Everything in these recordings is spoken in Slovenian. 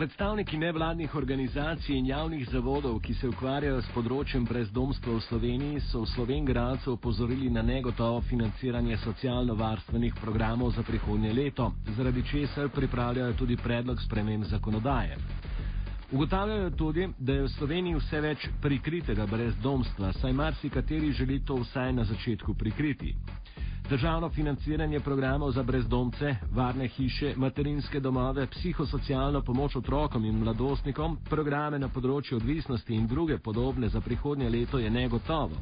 Predstavniki nevladnih organizacij in javnih zavodov, ki se ukvarjajo s področjem brezdomstva v Sloveniji, so v Slovengradcu opozorili na negotovo financiranje socialno-varstvenih programov za prihodnje leto, zaradi česar pripravljajo tudi predlog sprememb zakonodaje. Ugotavljajo tudi, da je v Sloveniji vse več prikritega brezdomstva, saj marsikateri želi to vsaj na začetku prikriti. Državno financiranje programov za brezdomce, varne hiše, materinske domove, psihosocialno pomoč otrokom in mladostnikom, programe na področju odvisnosti in druge podobne za prihodnje leto je negotovo.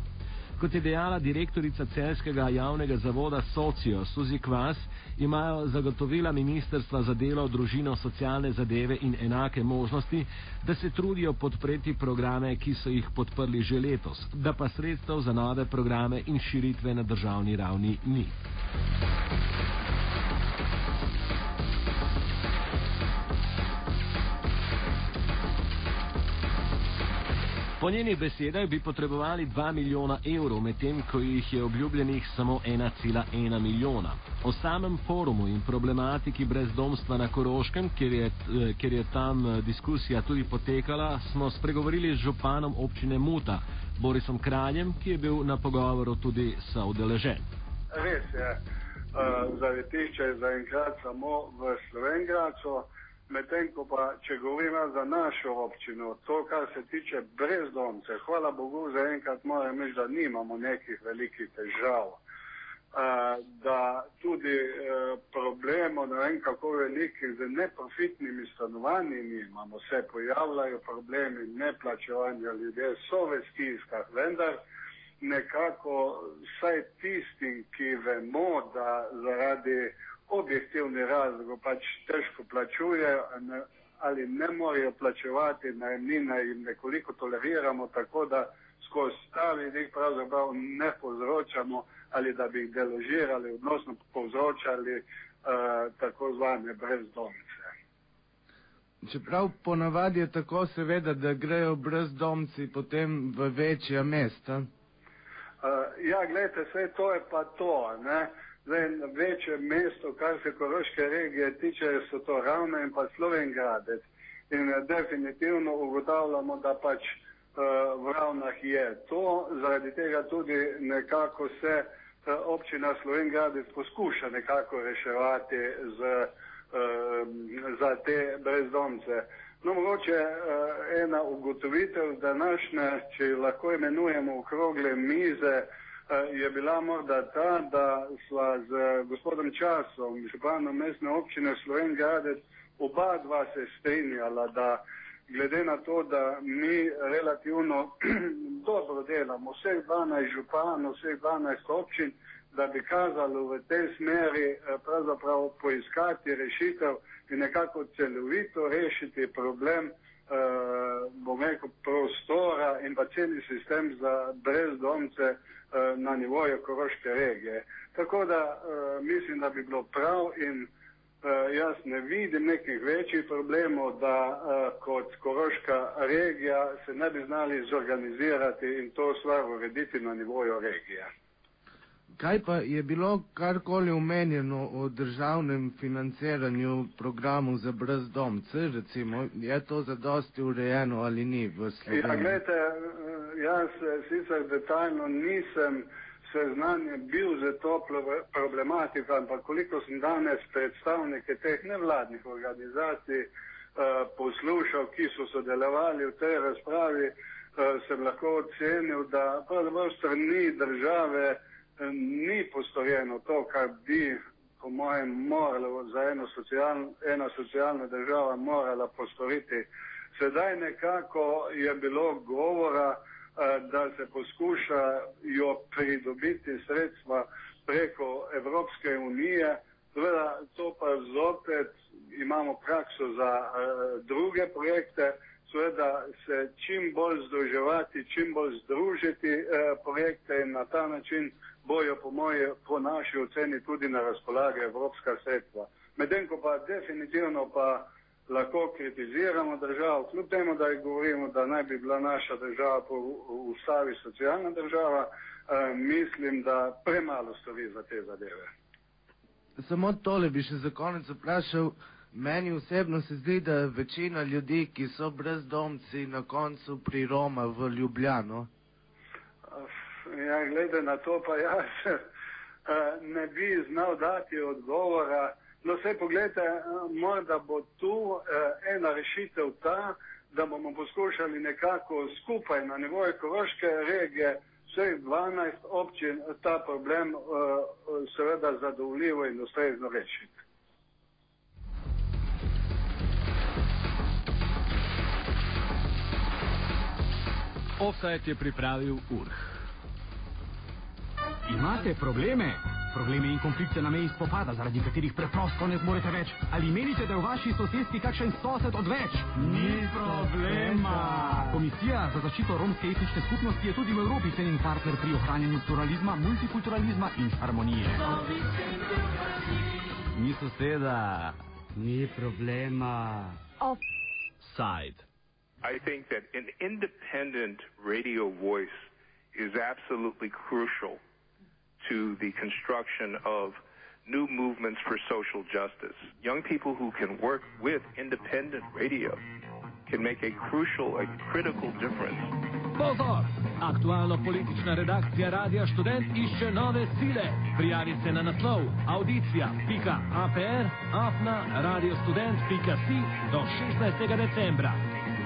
Kot je dejala direktorica celskega javnega zavoda Socijo Suzi Kvas, imajo zagotovila Ministrstva za delo, družino, socialne zadeve in enake možnosti, da se trudijo podpreti programe, ki so jih podprli že letos, da pa sredstev za nove programe in širitve na državni ravni ni. Po njenih besedah bi potrebovali 2 milijona evrov, medtem ko jih je obljubljenih samo 1,1 milijona. O samem forumu in problematiki brezdomstva na Koroškem, kjer je, kjer je tam eh, diskusija tudi potekala, smo spregovorili z županom občine Muta, Borisom Kraljem, ki je bil na pogovoru tudi soudeležen. Res je, uh, zavetišče je zaenkrat samo v Slovengracu. Medtem ko pa, če govorimo za našo občino, to, kar se tiče brezdomce, hvala Bogu, zaenkrat moram reči, da nimamo nekih velikih težav. Uh, da tudi uh, problemov, ne vem kako velikih, z neprofitnimi stanovanji imamo, se pojavljajo problemi neplačevanja ljudje, so v stiskah, vendar nekako vsaj tisti, ki vemo, da zaradi objektivni razlog, pač težko plačujejo ali ne morejo plačevati najemnine in nekoliko toleriramo, tako da skozi ta vidik pravzaprav ne povzročamo ali da bi jih deložirali, odnosno povzročali uh, tako zvane brezdomce. Čeprav ponavadi je tako seveda, da grejo brezdomci potem v večja mesta. Uh, ja, gledajte, vse to je pa to, ne. Uh, Zdaj, večje mesto, kar se Koroške regije tiče, so to ravne in pa Slovengradec. In eh, definitivno ugotavljamo, da pač uh, v ravnah je to, zaradi tega tudi nekako se uh, občina Slovengradec poskuša nekako reševati z, uh, za te brezdomce. No, mogoče uh, ena ugotovitev današnje, če lahko imenujemo okrogle mize, uh, je bila morda ta, da sva z gospodom Časom, županom mestne občine Sloven Gradec, oba dva se strinjala, da glede na to, da mi relativno dobro delamo, vseh 12 županov, vseh 12 občin, da bi kazalo v tej smeri eh, pravzaprav poiskati rešitev in nekako celovito rešiti problem, uh, bom rekel, prostora in pa celi sistem za brezdomce uh, na nivoju Koroške regije. Tako da mislim, da bi bilo prav in jaz ne vidim nekih večjih problemov, da kot Koroška regija se ne bi znali zorganizirati in to stvar urediti na nivoju regije. Kaj pa je bilo karkoli omenjeno o državnem financiranju programov za brezdomce, recimo, je to zadosti urejeno ali ni v Sloveniji? Ja, gledajte, jaz sicer detaljno nisem seznanjen bil za to problematiko, ampak koliko sem danes predstavnike teh nevladnih organizacij uh, poslušal, ki so sodelovali v tej razpravi, uh, sem lahko ocenil, da pravzaprav strani države ni postorjeno to, kar bi, po mojem, moralo za eno socialno, ena socialna država morala postoriti. Sedaj nekako je bilo govora, eh, da se poskušajo pridobiti sredstva preko Evropske unije, seveda to pa zopet imamo prakso za uh, druge projekte, seveda se čim bolj združevati, čim bolj združiti uh, projekte in na ta način bojo po, moje, po naši oceni tudi na razpolage evropska sredstva. Medtem ko pa definitivno pa lahko kritiziramo državo, kljub temu, da govorimo, da naj bi bila naša država po ustavi socialna država, eh, mislim, da premalo stori za te zadeve. Samo tole bi še za konec vprašal, meni osebno se zdi, da večina ljudi, ki so brezdomci, na koncu priroma v Ljubljano. Ja, glede na to pa jaz ne bi znal dati odgovora. No, vse pogledajte, morda bo tu ena rešitev ta, da bomo poskušali nekako skupaj na nivoju Koroške regije vseh 12 občin ta problem seveda zadovoljivo in ustrezno rešiti. Offside je pripravil Urh. Imate probleme? Probleme in konflikte na meji spopada, zaradi katerih preprosto ne zmorete več? Ali menite, da je v vaši sosedski kakšen sosed odveč? Ni problema. Komisija za zaščito romske etnične skupnosti je tudi v Evropi cenjen partner pri ohranjanju pluralizma, multikulturalizma in harmonije. Ni soseda. Ni problema. Offside. I think that an independent radio voice is absolutely crucial to the construction of new movements for social justice. Young people who can work with independent radio can make a crucial, a critical difference. Pozor! Aktualno-politična redakcija Radia Študent išče nove sile. Prijavi se na naslov audicija.apr afna radiostudent.si do 16. decembra.